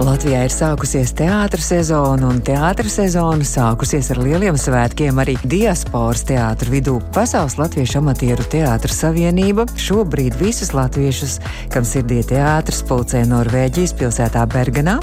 Latvijā ir sākusies teātris sezona, un teātris sezona sākusies ar lieliem svētkiem arī diasporas teātru vidū. Pasaules Latviešu amatieru teātris savienība šobrīd visus latviešus, kam sirdī teātris, pulcē Norvēģijas pilsētā Bergenā,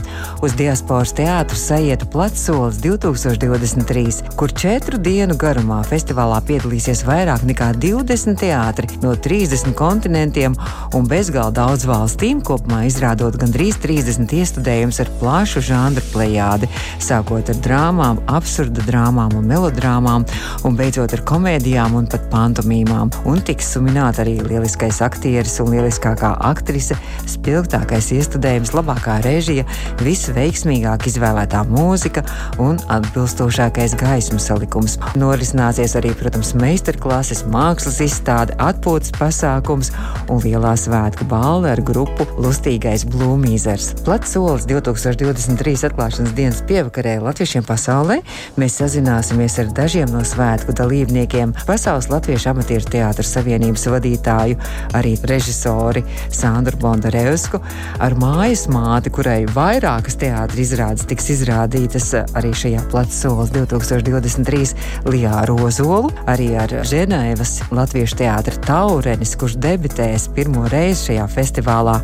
uz diasporas teātru sajietu plats solis 2023, kur četru dienu garumā festivālā piedalīsies vairāk nekā 20 teātri no 30 kontinentiem un bezgalīgi daudz valstīm, kopumā izrādot gandrīz 30 iestudējumu iespējams ar plašu žanru plējādi, sākot ar drāmām, absurda drāmām un melodrāmām, un beidzot ar komēdijām un pat pantomīmām. Un tiks suminēta arī lieliskais aktieris un lieliskākā aktrise, spilgtākais iestudējums, labākā režija, visveiksmīgāk izvēlētā mūzika un atbilstošākais gaismu salikums. Norisināsies arī, protams, meistarklases, mākslas izstāde, atpūtas pasākums un lielā svētku balva ar grupu Lustīgais Blūmīzers. Plats solis 2023 atklāšanas dienas pievakarē Latviešiem pasaulē. Mēs sazināsimies ar dažiem no svētku dalībniekiem, Pasaules Latviešu amatieru teātras savienības vadītāju, arī režisori Sandru Bondarevsku, ar mājas māti, kurai vairākas teātras izrādes tiks izrādītas arī šajā platsolas 2023 Lijā Rozolu, arī ar Ženēvas Latviešu teātra Taurenis, kurš debitēs pirmo reizi šajā festivālā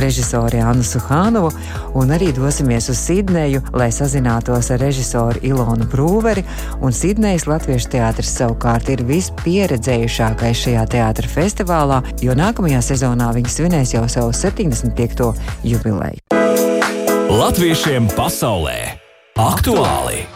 režisori Annu Suhānovu un un arī dosimies uz Sidneju, lai sazinātos ar režisoru Ilonu Brūveri. Sidnejas Latviešu teātris savukārt ir vispieredzējušākais šajā teātra festivālā, jo nākamajā sezonā viņi svinēs jau savu 75. jubileju. Latviešiem pasaulē aktuāli!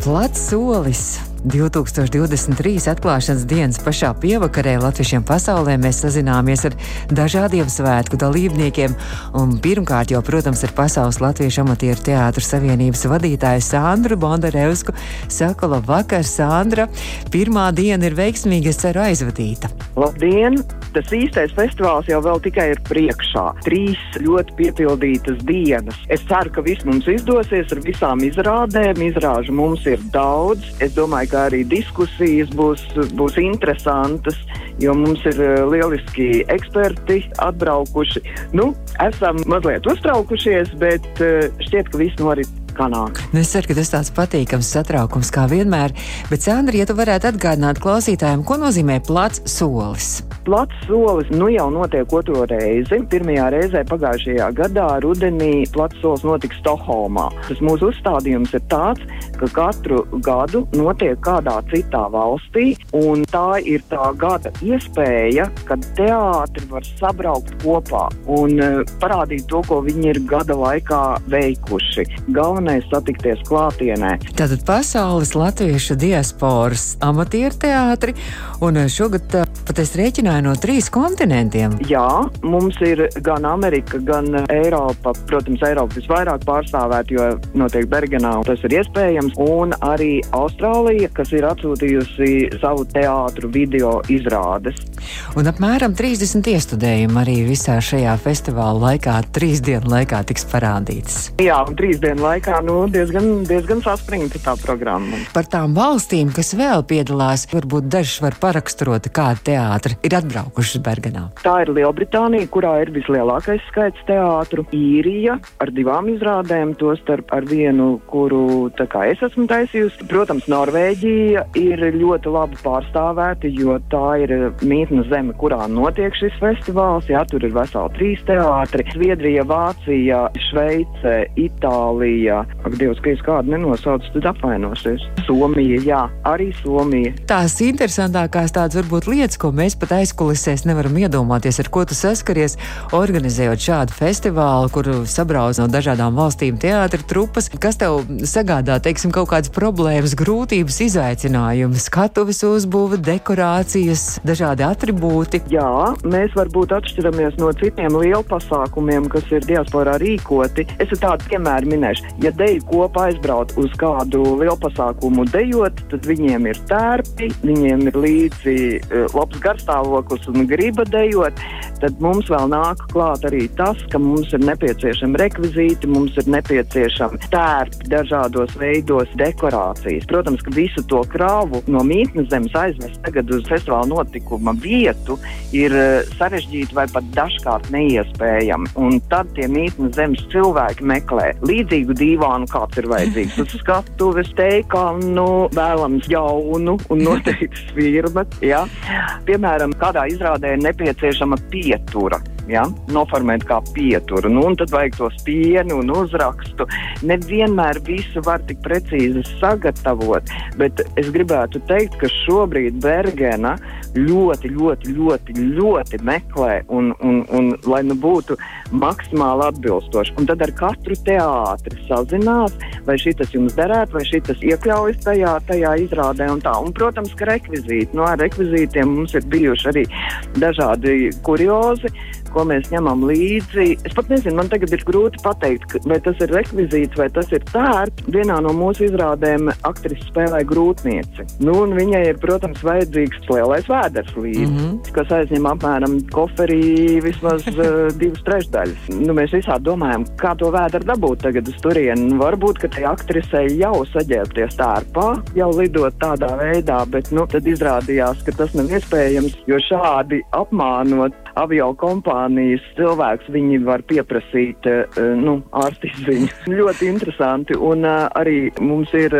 Plats solis 2023 atklāšanas dienas pašā pievakarē Latviešiem pasaulē mēs sazināmies ar dažādiem svētku dalībniekiem. Un pirmkārt, jau, protams, ar Pasaules Latviešu amatieru teātru savienības vadītāju Sandru Bondarevsku. Saka, labvakar, Sandra! Pirmā diena ir veiksmīga, es ceru, aizvadīta. Labdien! Tas īstais festivāls jau tikai ir priekšā. Trīs ļoti piepildītas dienas. Es ceru, ka viss mums izdosies ar visām izrādēm. Izrāžu mums ir daudz. Es domāju, ka arī diskusijas būs, būs interesantas, jo mums ir eh, lieliski eksperti atbraukuši. Nu, esam mazliet uztraukušies, bet eh, šķiet, ka viss norit kā nāk. Nu, es ceru, ka tas tāds patīkams satraukums kā vienmēr, bet Sandra, ja tu varētu atgādināt klausītājiem, ko nozīmē plats solis? Plats solis nu jau notiek otro reizi. Pirmajā reizē pagājušajā gadā rudenī plats solis notika Stokholmā. Tas mūsu uzstādījums ir tāds, ka katru gadu notiek kādā citā valstī, un tā ir tā gada iespēja, kad teātri var sabraukt kopā un uh, parādīt to, ko viņi ir gada laikā veikuši. Galvenais galvenais satikties klātienē. Tātad pasaules latviešu diasporas amatieru teātri, un eh, šogad eh, pat es rēķināju no trīs kontinentiem. Jā, mums ir gan Amerika, gan Eiropa. Protams, Eiropa visvairāk pārstāvēta, jo notiek Bergenā, tas ir iespējams, un arī Austrālija, kas ir atsūtījusi savu teātru video izrādes. Un apmēram 30 iestudējumi arī visā šajā festivāla laikā, trīs dienu laikā tiks parādīts. Jā, un trīs dienu laikā nu, diezgan, diezgan saspringta tā programma. Par tām valstīm, kas vēl piedalās, varbūt dažs var paraksturot, kāda teātra ir atbraukušas Bergenā. Tā ir Lielbritānija, kurā ir vislielākais skaits teātru. Īrija ar divām izrādēm, tostarp ar vienu, kuru es esmu taisījusi. Protams, Norvēģija ir ļoti labi pārstāvēta, jo tā ir mītnes zeme, kurā notiek šis festivāls. Jā, tur ir veseli trīs teātri. Zviedrija, Vācija, Šveice, Itālija, Ak, Dievs, ka es kādu nenosaucu, tad apvainosies. Somija, jā, arī Somija. Tās interesantākās tādas varbūt lietas, ko mēs pat aizkulisēs nevaram iedomāties, ar ko tu saskaries, organizējot šādu festivālu, kur sabrauc no dažādām valstīm teātra trupas. Kas tev sagādā, teiksim, kaut kādas problēmas, grūtības, izaicinājumus, skatuves uzbūve, dekorācijas, dažādi attribūti? Jā, mēs varbūt atšķiramies no citiem lielu pasākumiem, kas ir diasporā rīkoti. Es tādu piemēru minēšu. Ja deju kopā aizbraukt uz kādu lielu pasākumu dejot, tad viņiem ir tērpi, viņiem ir līdzi uh, labs garstāvoklis un griba dejot, tad mums vēl nāk klāt arī tas, ka mums ir nepieciešami rekvizīti, mums ir nepieciešami tērpi dažādos veidos, dekorācijas. Protams, ka visu to krāvu no mītnes zemes aizvest tagad uz festivāla notikuma vietu ir eh, sarežģīti vai pat dažkārt neiespējami. Un tad tie mītnes zemes cilvēki meklē līdzīgu dīvānu, kāds ir vajadzīgs. Uz skatuves teikanu vēlams jaunu un noteikti svirma. Ja? Piemēram, kādā izrādē ir nepieciešama pietura ja, noformēt kā pieturu. Nu, tad vajag to spienu un uzrakstu. Nevienmēr visu var tik precīzi sagatavot, bet es gribētu teikt, ka šobrīd Bergena ļoti, ļoti, ļoti, ļoti meklē un, un, un lai nu būtu maksimāli atbilstoši. Un tad ar katru teātri sazinās, vai šis jums derētu, vai šis iekļaujas tajā, tajā izrādē. Un tā. un, protams, ka rekvizīti, nu, rekvizītiem mums ir bijuši arī dažādi kuriozi ko mēs ņemam līdzi. Es pat nezinu, man tagad ir grūti pateikt, vai tas ir rekvizīts vai tas ir tērps. Vienā no mūsu izrādēm aktrise spēlē grūtnieci. Nu, viņai ir, protams, vajadzīgs lielais vēders līdzi, mm -hmm. kas aizņem apmēram koferī vismaz uh, divas trešdaļas. Nu, mēs visādi domājam, kā to vēderu dabūt tagad uz turieni. Nu, varbūt, ka tai aktrisei jau saģērbties tērpā, jau lidot tādā veidā, bet nu, tad izrādījās, ka tas nav iespējams, jo šādi apmānot avio kompānijas cilvēks, viņi var pieprasīt uh, nu, ārstizziņu. ļoti interesanti, un uh, arī mums ir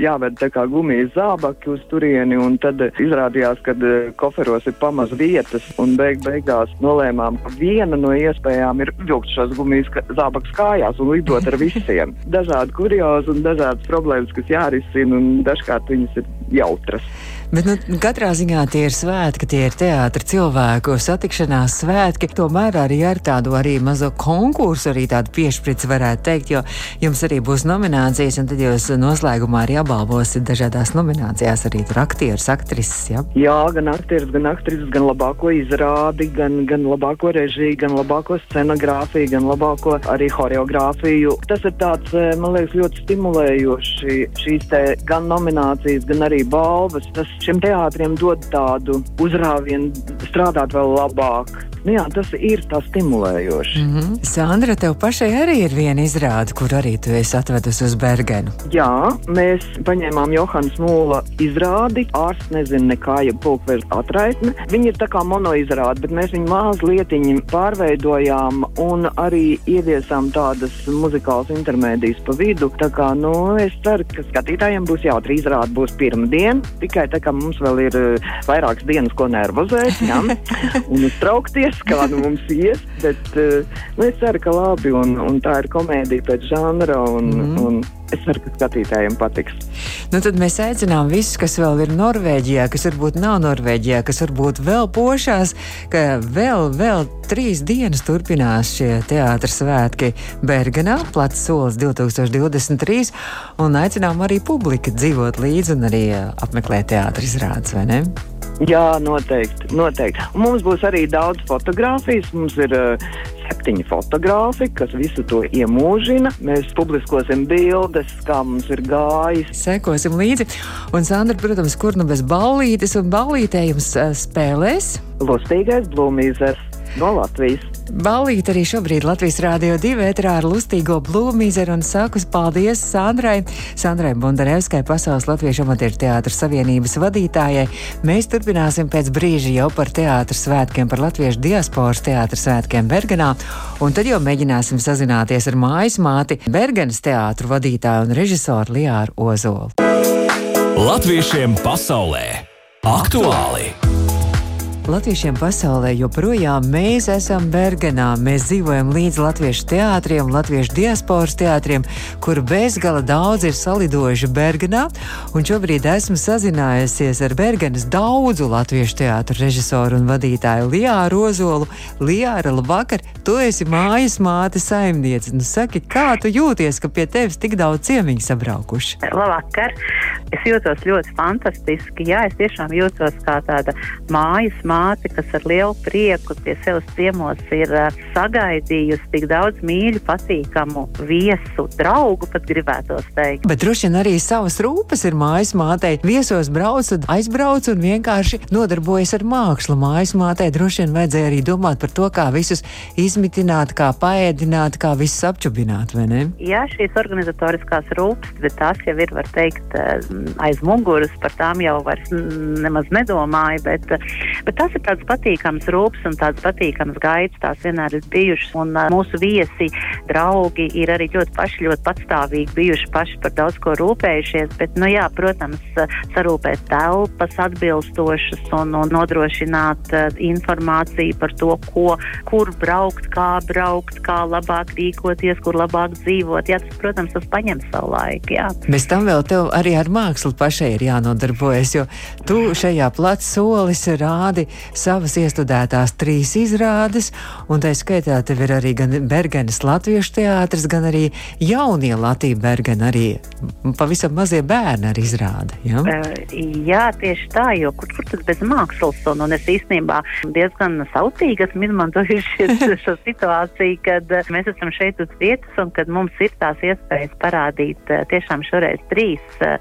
jāved tā kā gumijas zābaki uz turieni, un tad izrādījās, ka koferos ir pamaz vietas, un beig beigās nolēmām, ka viena no iespējām ir vilkt šos gumijas zābakus kājās un lidot ar visiem. Dažādi kuriozi un dažādas problēmas, kas jārisina, un dažkārt viņas ir jautras. Bet nu, katrā ziņā tie ir svētki, tie ir teātris cilvēku satikšanās svētki. Tomēr arī ar tādu arī mazo konkursu, arī tādu piešķirtu varētu teikt, jo jums arī būs nominācijas, un tad jūs noslēgumā arī apbalvosiet dažādās nominācijās arī tur aktierus, aktrises. Ja? Jā, gan aktierus, gan aktrises, gan labāko izrādi, gan, gan labāko režiju, gan labāko scenogrāfiju, gan labāko arī horeogrāfiju. Tas ir tāds, eh, man liekas, ļoti stimulējoši šīs te gan nominācijas, gan arī balvas. Tas šim teātrim dod tādu uzrāvienu, strādāt vēl labāk. Nu jā, tas ir tā stimulējoši. Mm -hmm. Sandra, tev pašai arī ir viena izrāde, kur arī tu esi atvedusi uz Bergenu. Jā, mēs paņēmām Johans Mūla izrādi. Ārsts nezina nekā, ja pulkveres atraitne. Viņa ir tā kā monoizrāde, bet mēs viņu mazliet pārveidojām un arī ieviesām tādas muzikālas intermēdijas pa vidu. Tā kā, nu, es ceru, ka skatītājiem būs jautri izrāde būs pirmdien, tikai tā kā mums vēl ir uh, vairākas dienas, ko nervozēt, ja? un uztraukties, kā nu mums ies, bet uh, nu, es ceru, ka labi, un, un tā ir komēdija pēc žanra, un, mm. un es ceru, ka skatītājiem patiks. Nu, tad mēs aicinām visus, kas vēl ir Norvēģijā, kas varbūt nav Norvēģijā, kas varbūt vēl pošās, ka vēl, vēl trīs dienas turpinās šie teātris svētki Bergenā, plats solis 2023, un aicinām arī publiku dzīvot līdzi un arī apmeklēt teātris izrādes, vai ne? Jā, noteikti. noteikti. Un mums būs arī daudz fotografijas. Mums ir uh, septiņi fotografi, kas visu to iemūžina. Mēs publiskosim bildes, kā mums ir gājis. Sekosim līdzi. Un, Sandra, protams, kur nu bez ballītes un ballītē jums uh, spēlēs? Lustīgais blūmīzers no Latvijas. Balīt arī šobrīd Latvijas Rādio 2 ētrā ar lustīgo blūmīzeru un saku paldies Sandrai, Sandrai Bondarevskai, Pasaules Latviešu amatieru teātras savienības vadītājai. Mēs turpināsim pēc brīža jau par teātras svētkiem, par latviešu diasporas teātras svētkiem Bergenā, un tad jau mēģināsim sazināties ar mājas māti Bergenas teātru vadītāju un režisoru Lijāru Ozolu. Latviešiem pasaulē aktuāli! Latviešiem pasaulē joprojām mēs esam Bergenā. Mēs dzīvojam līdz latviešu teātriem, latviešu diasporas teātriem, kur bezgala daudz ir salidojuši Bergenā. Un šobrīd esmu sazinājusies ar Bergenas daudzu latviešu teātru režisoru un vadītāju Lijāru Ozolu. Lijāra, labvakar! Tu esi mājas māte saimniece. Nu, saki, kā tu jūties, ka pie tevis tik daudz ciemiņu sabraukuši? Labvakar! Es jūtos ļoti fantastiski. Jā, es tiešām jūtos kā tāda mājas māte, kas ar lielu prieku pie sevis ciemos ir uh, sagaidījusi tik daudz mīļu, patīkamu viesu, draugu pat gribētos teikt. Bet droši vien arī savas rūpes ir mājas mātei. Viesos brauc un aizbrauc un vienkārši nodarbojas ar mākslu. Mājas mātei droši vien vajadzēja arī domāt par to, kā visus izmitināt, kā paēdināt, kā visus apčubināt, vai ne? Jā, šīs organizatoriskās rūpes, bet tās jau ir, var teikt, eh, aiz muguras, par tām jau vairs nemaz nedomāju, bet, bet tas ir tāds patīkams rūpes un tāds patīkams gaids, tās vienmēr ir bijušas, un eh, mūsu viesi, draugi ir arī ļoti paši, ļoti patstāvīgi bijuši paši par daudz ko rūpējušies, bet, nu jā, protams, sarūpēt telpas atbilstošas un, un nodrošināt informāciju par to, ko, kur braukt, kā braukt, kā labāk rīkoties, kur labāk dzīvot. Jā, tas, protams, tas paņem savu laiku. Jā. Bez tam vēl tev arī ar mākslu pašai ir jānodarbojas, jo tu šajā plats solis rādi savas iestudētās trīs izrādes, un tā skaitā tev ir arī gan Bergenes latviešu teātris, gan arī jaunie Latvijas Bergena, arī pavisam mazie bērni ar izrādi. Ja? Uh, jā, tieši tā, jo kur, kur tad bez mākslas, un, un es īstenībā diezgan sautīgi esmu izmantojuši šo situāciju, kad uh, mēs esam šeit uz vietas un kad mums ir tās iespējas parādīt uh, tiešām šoreiz trīs uh,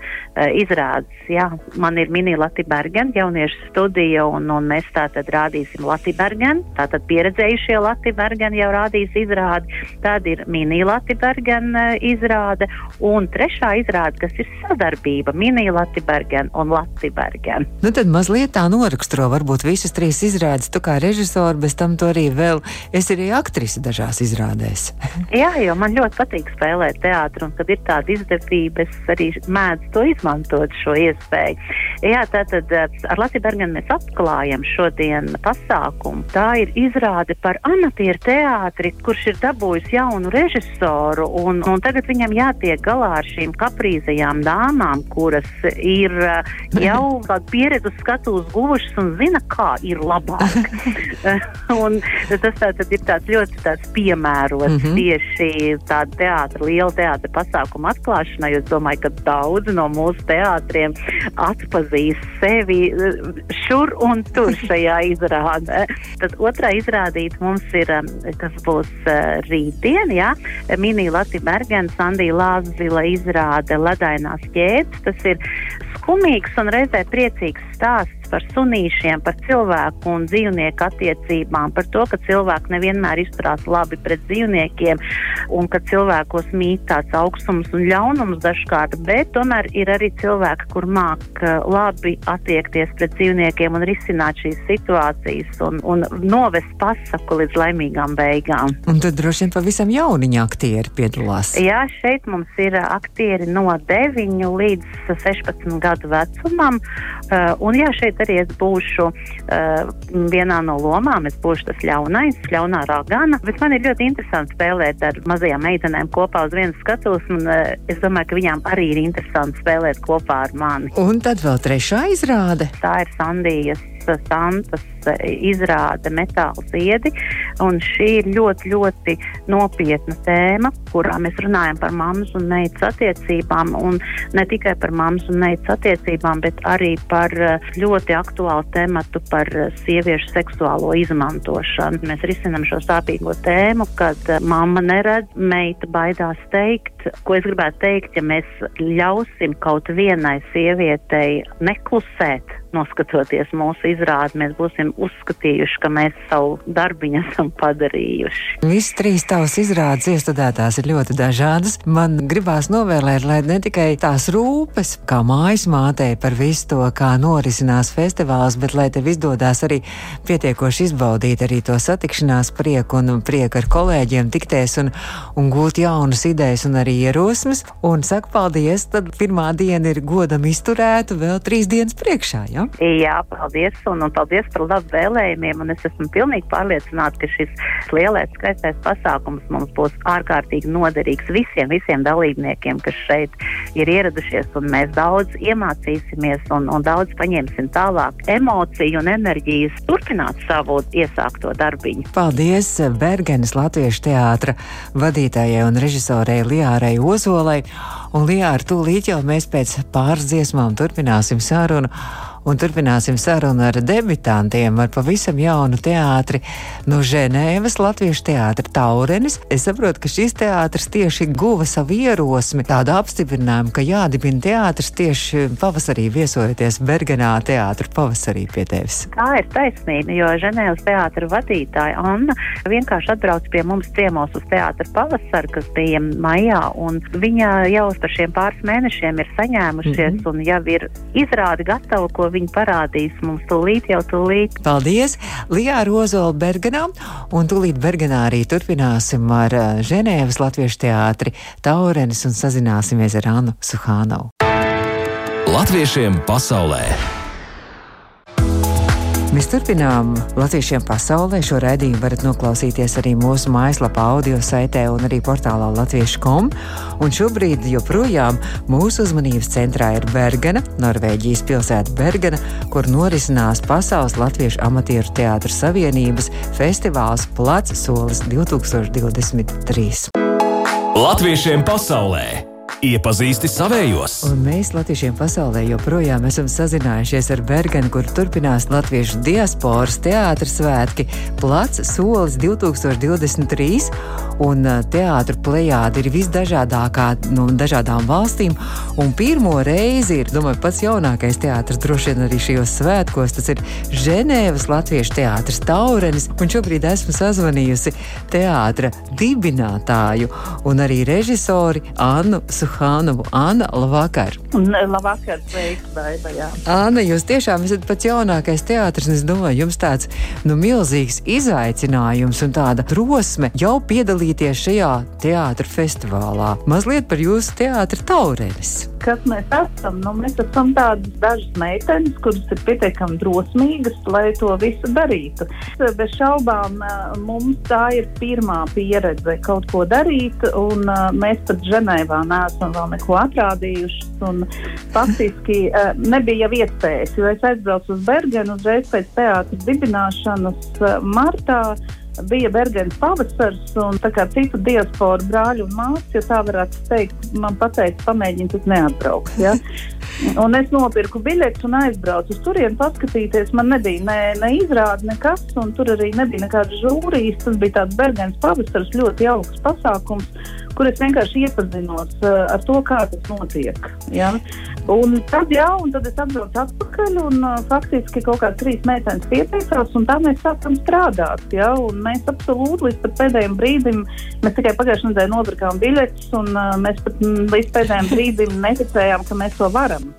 izrādes. Jā, man ir mini Latvija Bergen, jauniešu studija, un, un mēs tātad rādīsim Latviju Bergen, tātad pieredzējušie Latviju Bergen jau rādīs izrādi, tad ir mini Latvija Bergen uh, izrāde, un trešā izrāde, kas ir sadarbība mini Latvija Bergen un Latvija Bergen. Nu tad mazliet tā noraksturo varbūt visas trīs izrādes, tu kā režisori, bez tam to arī vēl es arī aktrise dažās izrādēs. Jā, jo man ļoti patīk spēlēt teātru, un kad ir tāda izdevība, es arī mēdzu to izmantot šo iespēju. Jā, tātad eh, ar Latviju Bergenu mēs atklājam šodien pasākumu. Tā ir izrāde par amatieru teātri, kurš ir dabūjis jaunu režisoru, un, un tagad viņam jātiek galā ar šīm kaprīzajām dāmām, kuras ir eh, jau kādu pieredzi skatuves guvušas un zina, kā ir labāk. un tas tā, ir tāds ļoti tāds piemērots mm -hmm. tieši tāda teātra, liela teātra pasākuma atklāšanai. Es domāju, ka daudzi no mūsu teātriem atpazīs sevi šur un tur šajā izrādē. Tad otrā izrādīta mums ir, kas būs rītdien, jā, mini Latvija Bergens, Andija Lāzvila izrāde Ledainās ķēdes. Tas ir skumīgs un reizē priecīgs stāsts par sunīšiem, par cilvēku un dzīvnieku attiecībām, par to, ka cilvēki nevienmēr izturās labi pret dzīvniekiem un ka cilvēkos mīt tāds augstums un ļaunums dažkārt, bet tomēr ir arī cilvēki, kur māk eh, labi attiekties pret dzīvniekiem un risināt šīs situācijas un, un novest pasaku līdz laimīgām beigām. Un tad droši vien pavisam jauniņa aktieri piedalās. Jā, šeit mums ir aktieri no 9 līdz 16 gadu vecumam. Uh, un jā, šeit arī es būšu uh, vienā no lomām. Es būšu tas ļaunais, ļaunā ragana. Bet man ir ļoti interesanti spēlēt ar mazajām meitenēm kopā uz vienas skatuves. Un, uh, es domāju, ka viņām arī ir interesanti spēlēt kopā ar mani. Un tad vēl trešā izrāde. Tā ir Sandijas Santas izrāde metāla ziedi. Šī ir ļoti, ļoti nopietna tēma, kurā mēs runājam par mammas un meitas attiecībām. Un ne tikai par mammas un meitas attiecībām, bet arī par eh, ļoti aktuālu tematu par eh, sieviešu seksuālo izmantošanu. Mēs risinām šo sāpīgo tēmu, kad eh, mamma neredz, meita baidās teikt. Ko es gribētu teikt, ja mēs ļausim kaut vienai sievietei neklusēt, noskatoties mūsu izrādi, mēs būsim uzskatījuši, ka mēs savu darbiņu esam padarījuši. Visas trīs tavas izrādes iestudētās ir ļoti dažādas. Man gribās novēlēt, lai ne tikai tās rūpes, kā mājas mātei par visu to, kā norisinās festivāls, bet lai tev izdodas arī pietiekoši izbaudīt arī to satikšanās prieku un prieku ar kolēģiem, tikties un, un gūt jaunas idejas un arī ierosmes. Un saka paldies, tad pirmā diena ir godam izturēta vēl trīs dienas priekšā. Ja? Jā, paldies, un, un paldies par labu vēlējumiem. Un es esmu pilnīgi pārliecināta, ka šis lielais skaistais pasākums mums būs ārkārtīgi noderīgs visiem, visiem dalībniekiem, kas šeit ir ieradušies. Mēs daudz iemācīsimies un, un daudz paņemsim tālāk emociju un enerģijas turpināt savu iesākto darbiņu. Paldies Bergenes Latviešu teātra vadītājai un režisorei Lijārai Ozolai. Un Lijāra, tūlīt jau mēs pēc pāris dziesmām turpināsim sarunu un turpināsim sarunu ar debitantiem, ar pavisam jaunu teātri no Ženēvas, Latviešu teātra Taurenis. Es saprotu, ka šis teātris tieši guva savu ierosmi, tādu apstiprinājumu, ka jādibina teātris tieši pavasarī viesojoties Bergenā teātra pavasarī pie tevis. Tā ir taisnība, jo Ženēvas teātra vadītāja Anna vienkārši atbrauc pie mums ciemos uz teātra pavasaru, kas bija maijā, un viņa jau par šiem pāris mēnešiem ir saņēmušies mm -hmm. un jau ir izrādi gatavu, ko viņi parādīs mums tūlīt, jau tūlīt. Paldies! Lijā Rozola Bergenā, un tūlīt Bergenā arī turpināsim ar uh, Ženēvas Latviešu teātri Taurenis un sazināsimies ar Annu Suhānovu. Latviešiem pasaulē! Mēs turpinām Latviešiem pasaulē. Šo raidījumu varat noklausīties arī mūsu mājaslapā, audio saitē un arī portālā Latviešu.com. Un šobrīd joprojām mūsu uzmanības centrā ir Bergena, Norvēģijas pilsēta Bergena, kur norisinās Pasaules Latviešu amatieru teātras savienības festivāls Plats solis 2023. Latviešiem pasaulē! Iepazīsti savējos! Un mēs Latviešiem pasaulē joprojām esam sazinājušies ar Bergenu, kur turpinās Latviešu diasporas teātris svētki Plats solis 2023. Un teātris plējādi ir visdažādākā no dažādām valstīm. Un pirmo reizi ir, domāju, pats jaunākais teātris droši vien arī šajos svētkos. Tas ir Ženēvas Latviešu teātris Taurenis. Un šobrīd esmu sazvanījusi teātra dibinātāju un arī režisori Annu Suhānu. Hānovu. Anna, labvakar! Labvakar, sveiks, Baiba, jā. Anna, jūs tiešām esat pats jaunākais teātris, un es domāju, jums tāds, nu, milzīgs izaicinājums un tāda drosme jau piedalīties šajā teātra festivālā. Mazliet par jūsu teātra taurenis kas mēs esam. Nu, mēs esam tādas dažas meitenes, kuras ir pietiekami drosmīgas, lai to visu darītu. Bez šaubām mums tā ir pirmā pieredze kaut ko darīt, un mēs pat Ženēvā neesam vēl neko atrādījuši. Faktiski nebija jau iespējas, jo es aizbraucu uz Bergenu uzreiz pēc teātras dibināšanas martā bija Bergenas pavasars, un tā kā citu diasporu brāļu un māsas, ja tā varētu teikt, man pateica, pamēģini tik neatbraukt. Ja? Un es nopirku biļetes un aizbraucu uz turieni paskatīties. Man nebija ne, ne izrāde, nekas, un tur arī nebija nekādas žūrijas. Tas bija tāds Bergenas pavasars, ļoti jauks pasākums kur es vienkārši iepazinos uh, ar to, kā tas notiek. Ja? Un tad, jā, un tad es atbraucu atpakaļ, un uh, faktiski kaut kādas trīs meitenes pieteicās, un tā mēs sākām strādāt. Ja? Un mēs absolūti līdz pēdējiem brīdim, mēs tikai pagājušajā nedēļā nopirkām biļetes, un uh, mēs pat mm, līdz pēdējiem brīdim neticējām, ka mēs to varam.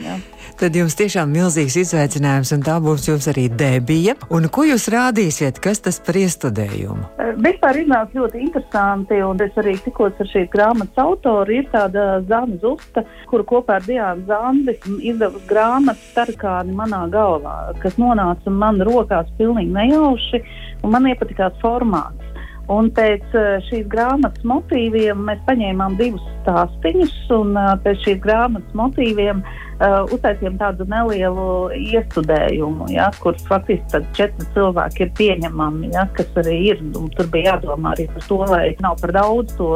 Ja tad jums tiešām milzīgs izaicinājums, un tā būs jums arī debija. Un ko jūs rādīsiet, kas tas par iestudējumu? Vispār iznāca ļoti interesanti, un es arī tikos ar šīs grāmatas autoru. Ir tāda Zana Zusta, kura kopā ar Diānu Zandi izdevusi grāmatu Starkāni manā galvā, kas nonāca man rokās pilnīgi nejauši, un man iepatikās formāts. Un pēc šīs grāmatas motīviem mēs paņēmām divus stāstīņus, un pēc šīs grāmatas motīviem uh, uh, uztaisījām tādu nelielu iestudējumu, ja, kur faktiski četri cilvēki ir pieņemami, ja, kas arī ir. Tur bija jādomā arī par to, lai nav par daudz to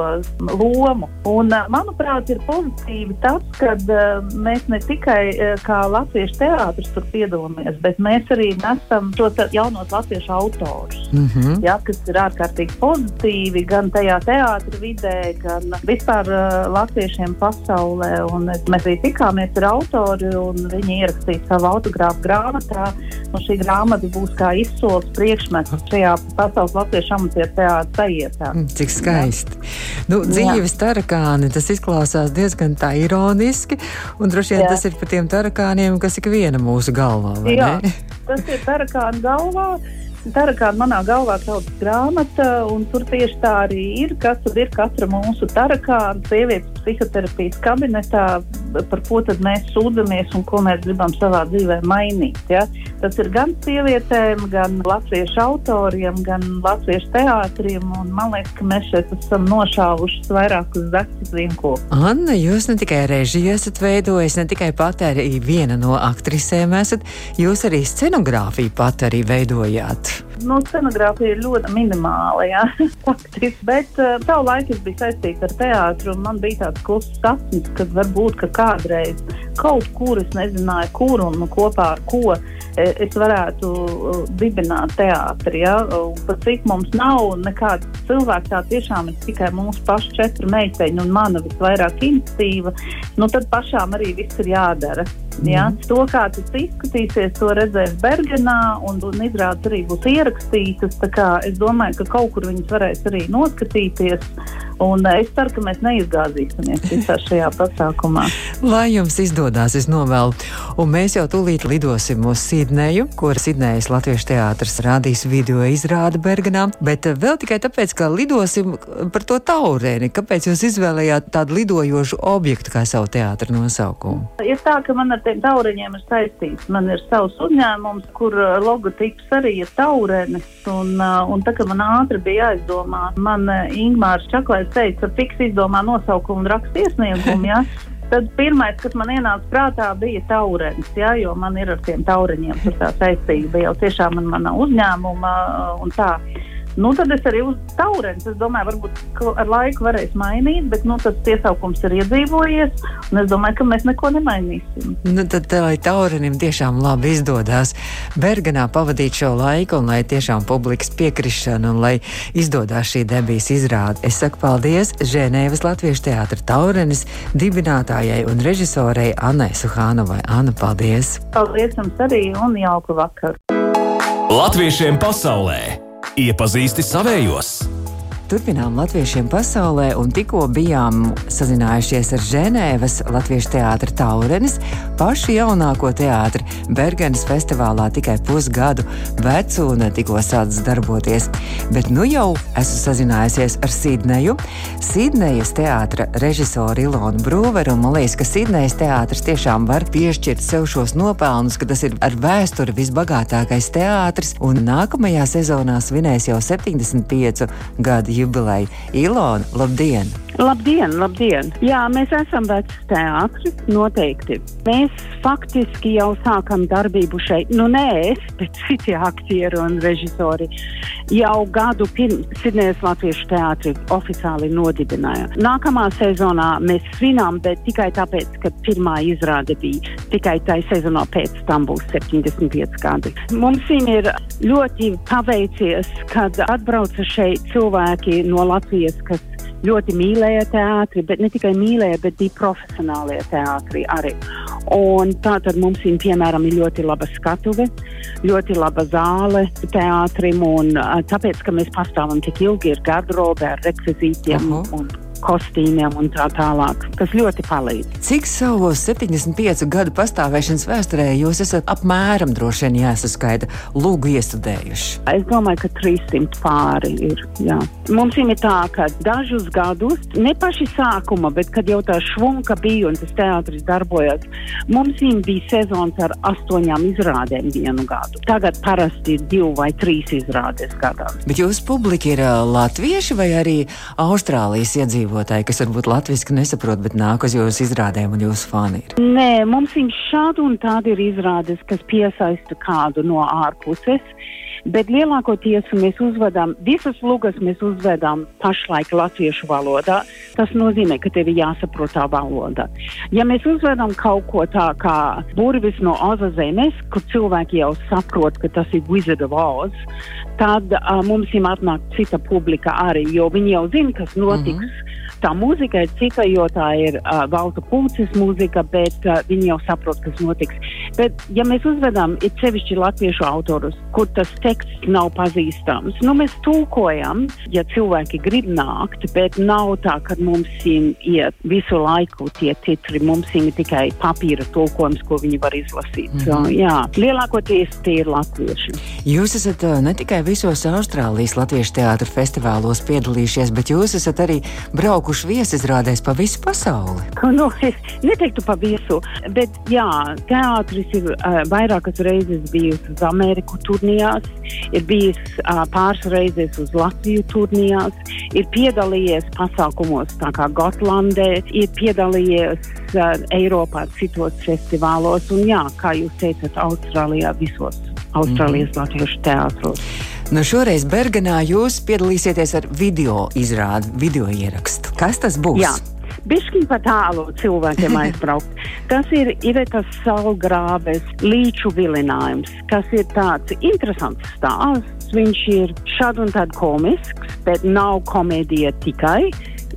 lomu. Un, uh, manuprāt, ir pozitīvi tas, ka uh, mēs ne tikai uh, kā latviešu teātris tur piedalāmies, bet mēs arī nesam šos jaunos latviešu autorus, mm -hmm. ja, kas ir ārkārtīgi pozitīvi gan tajā teātra vidē, gan vispār uh, latviešiem pasaulē. Un mēs arī tikāmies ar autoriem autori, un viņi ierakstīja savu autogrāfu grāmatā. Šī grāmata būs kā izsoles priekšmets šajā pasaules latviešu amatieru teātrī sajietā. Mm, cik skaisti. Nu, dzīves tarakāni, tas izklausās diezgan tā ironiski, un droši vien Jā. tas ir par tiem tarakāniem, kas ik viena mūsu galvā, Jā, ne? tas ir tarakāni galvā. Tarakāna manā galvā kaut kāda grāmata, un tur tieši tā arī ir. Kas ir katra mūsu tarakāna, sievietes psihoterapijas kabinetā par ko mēs sūdzamies un ko mēs gribam savā dzīvē mainīt. Ja? Tas ir gan sievietēm, gan latviešu autoriem, gan latviešu teātriem. Man liekas, ka mēs šeit esam nošāvuši vairākus zeķus vienkopā. Anna, jūs ne tikai režiju esat veidojis, ne tikai pat arī viena no aktrisēm esat, jūs arī scenogrāfiju pat arī veidojāt. Nu, scenogrāfija ir ļoti minimāla, jā, faktiski. Bet uh, savu laiku es biju saistīta ar teātru, un man bija tāds kluss sapnis, ka varbūt ka kādreiz kaut kur es nezināju, kur un kopā ar ko e, es varētu uh, dibināt teātri. Ja? Pat cik mums nav nekāda cilvēka, tā tiešām ir tikai mūsu pašu četru meiteņu un mana visvairāk iniciatīva, nu tad pašām arī viss ir jādara. Ja? Mm. To, kā tas izskatīsies, to redzēs Bergenā, un, un izrādes arī būs ierakstītas. Es domāju, ka kaut kur viņas varēs arī noskatīties. Un es ceru, ka mēs neizgāzīsimies visā šajā pasākumā. Lai jums izdodas, es novēlu. Un mēs jau tūlīt lidosim uz Sidneju, kur Sidnejas Latviešu teātris rādīs video izrādi Bergenā. Bet vēl tikai tāpēc, ka lidosim par to taurēni. Kāpēc jūs izvēlējāt tādu lidojošu objektu kā savu teātra nosaukumu? Ir tā, ka man ar tiem taureņiem ir saistīts. Man ir savs uzņēmums, kur uh, logotips arī ir taurenis. Un, uh, un tā kā man ātri bija jāizdomā, man Ingmārs Čaklais teica, fiks izdomā nosaukumu un raksta iesniegumu. Ja? Tad pirmais, kas man ienāca prātā, bija taurens, ja, jo man ir ar tiem taureņiem tā saistība jau tiešām man, mana uzņēmuma un tā. Nu, tad es arī uz taurens. Es domāju, varbūt ar laiku varēs mainīt, bet nu, tas iesaukums ir iedzīvojies. Es domāju, ka mēs neko nemainīsim. Nu, tad, lai taurenim tiešām labi izdodas Bergenā pavadīt šo laiku, un lai tiešām publikas piekrišana, un lai izdodas šī debijas izrāde, es saku paldies Ženēvas Latviešu teātra taurenis dibinātājai un režisorei Annai Suhānovai. Anna, paldies! Paldies jums arī un jauku vakaru! Latviešiem pasaulē! Iepazīsti savējos! Turpinām latviešiem pasaulē, un tikko bijām sazinājušies ar Ženēvas Latviešu teātra Taurenis, pašu jaunāko teātri Bergenas festivālā tikai pusgadu vecu un tikko sācis darboties. Bet nu jau esmu sazinājusies ar Sidneju, Sidnejas teātra režisoru Ilonu Brūveru, un man liekas, ka Sidnejas teātris tiešām var piešķirt sev šos nopelnus, ka tas ir ar vēsturi visbagātākais teātris, un nākamajā sezonā svinēs jau 75 gadu jubileju. Ilona, labdien! Labdien, labdien! Jā, mēs esam vecs teātris, noteikti. Mēs faktiski jau sākam darbību šeit. Nu, nē, es, bet citi aktieri un režisori jau gadu pirms Sidnejas Latviešu teātri oficiāli nodibināja. Nākamā sezonā mēs svinām, bet tikai tāpēc, ka pirmā izrāde bija tikai tai sezonā pēc tam būs 75 gadi. Mums ir ļoti paveicies, kad atbrauca šeit cilvēki no Latvijas, kas ļoti mīlēja teātri, bet ne tikai mīlēja, bet bija profesionālie teātri arī. Un tā tad mums ir piemēram ļoti laba skatuve, ļoti laba zāle teātrim, un tāpēc, ka mēs pastāvam tik ilgi, ir garderobe ar rekvizītiem uh -huh. un kostīmiem un tā tālāk, kas ļoti palīdz. Cik savos 75 gadu pastāvēšanas vēsturē jūs esat apmēram droši vien jāsaskaita lūgu iestudējuši? Es domāju, ka 300 pāri ir. Jā. Mums ir tā, ka dažus gadus, ne paši sākuma, bet kad jau tā švunka bija un tas teātris darbojās, mums bija sezons ar astoņām izrādēm vienu gadu. Tagad parasti ir divi vai trīs izrādes gadā. Bet jūsu publika ir latvieši vai arī Austrālijas iedzīvotāji? Iedzīvotāji, kas varbūt latviešu nesaprot, bet nāk uz jūsu izrādēm un jūsu fani ir? Nē, mums ir šādi un tādi ir izrādes, kas piesaista kādu no ārpuses. Bet lielākoties mēs uzvedam, visas lugas mēs uzvedam pašlaik latviešu valodā. Tas nozīmē, ka tev ir jāsaprot tā valoda. Ja mēs uzvedam kaut ko tā kā burvis no Oza zemes, kur cilvēki jau saprot, ka tas ir Wizard of Oz, tad uh, mums ir atnāk cita publika arī, jo viņi jau zina, kas notiks. Mm -hmm. Tā mūzika ir cita, jo tā ir uh, Valta Pūces mūzika, bet uh, viņi jau saprot, kas notiks. Bet, ja mēs uzvedam it sevišķi latviešu autorus, kur tas teksts nav pazīstams, nu mēs tulkojam, ja cilvēki grib nākt, bet nav tā, ka mums ir visu laiku tie titri, mums ir tikai papīra tulkojums, ko viņi var izlasīt. Mm -hmm. so, jā, lielākoties tie ir latvieši. Jūs esat ne tikai visos Austrālijas latviešu teātru festivālos piedalījušies, bet jūs esat arī braukuši viesizrādēs pa visu pasauli. Nu, es neteiktu pa visu, bet jā, teātris ir uh, vairākas reizes bijis uz Ameriku turnījās, ir bijis uh, pāris reizes uz Latviju turnījās, ir piedalījies pasākumos tā kā Gotlandē, ir piedalījies uh, Eiropā citos festivālos un jā, kā jūs teicat, Austrālijā visos Austrālijas mm. latviešu teātros. Nu, šoreiz Bergenā jūs piedalīsieties ar video izrādi, video ierakstu. Kas tas būs? Jā. Bišķiņ pa tālu cilvēkiem aizbraukt. Tas ir Ivetas Salgrābes līču vilinājums, kas ir tāds interesants stāsts. Viņš ir šād un tād komisks, bet nav komēdija tikai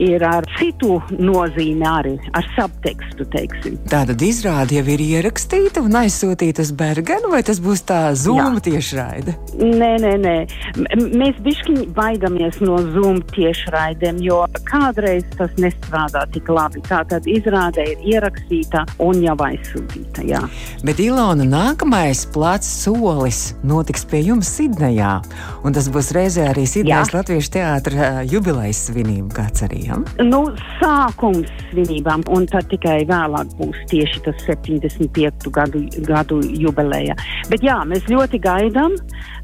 ir ar citu nozīmi arī, ar subtekstu, teiksim. Tātad izrāde jau ir ierakstīta un aizsūtīta uz Bergenu, vai tas būs tā Zoom tiešraide? Nē, nē, nē. M mēs bišķiņi baidamies no Zoom tiešraidēm, jo kādreiz tas nestrādā tik labi. Tātad izrāde ir ierakstīta un jau aizsūtīta, jā. Bet Ilona, nākamais plats solis notiks pie jums Sidnejā, un tas būs reizē arī Sidnejas Latviešu teātra jubilejas svinība kāds arī svinībām? Nu, sākums svinībām, un tad tikai vēlāk būs tieši tas 75. gadu, gadu jubileja. Bet jā, mēs ļoti gaidām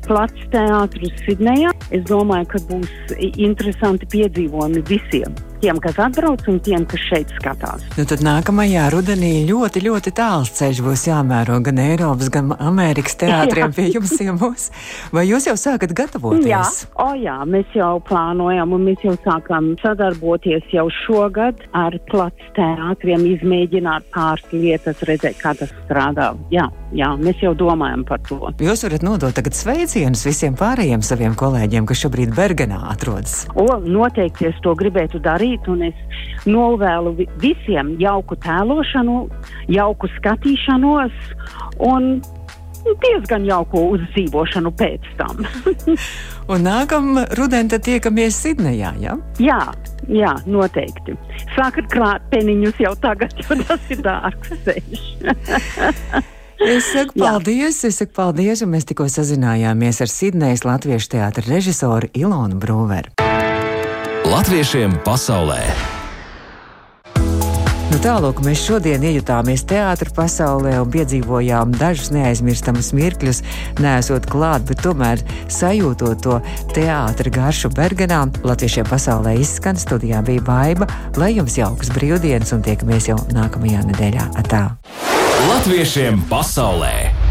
plats teātrus Sidnejā. Es domāju, ka būs interesanti piedzīvojumi visiem tiem, kas atbrauc, un tiem, kas šeit skatās. Nu, tad nākamajā rudenī ļoti, ļoti tāls ceļš būs jāmēro gan Eiropas, gan Amerikas teātriem pie jums ciemos. Vai jūs jau sākat gatavoties? Jā, o, jā, mēs jau plānojam, un mēs jau sākam sadarboties jau šogad ar plats teātriem, izmēģināt pāris lietas, redzēt, kā tas strādā. Jā, jā, mēs jau domājam par to. Jūs varat nodot tagad sveicienus visiem pārējiem saviem kolēģiem, kas šobrīd Bergenā atrodas. O, noteikti es to gribētu darīt darīt, es novēlu visiem jauku tēlošanu, jauku skatīšanos un diezgan jauku uzdzīvošanu pēc tam. un nākamā rudenī tiekamies Sidnejā, ja? Jā. Jā, noteikti. Sākat krāt peniņus jau tagad, jo tas ir dārgs ceļš. Es saku paldies, Jā. es saku paldies, un mēs tikko sazinājāmies ar Sidnejas Latviešu teātra režisoru Ilonu Brūveru. Latviešiem pasaulē. Nu, Tālāk mēs šodien iejutāmies teātris pasaulē un piedzīvojām dažus neaizmirstamus mirkļus, nesot klāt, bet tomēr sajūtot to teātris garšu Bergenā. Latviešiem pasaulē izskan studijā bija baiva, lai jums jaukas brīvdienas un tiekamies jau nākamajā nedēļā. Atā. Latviešiem pasaulē!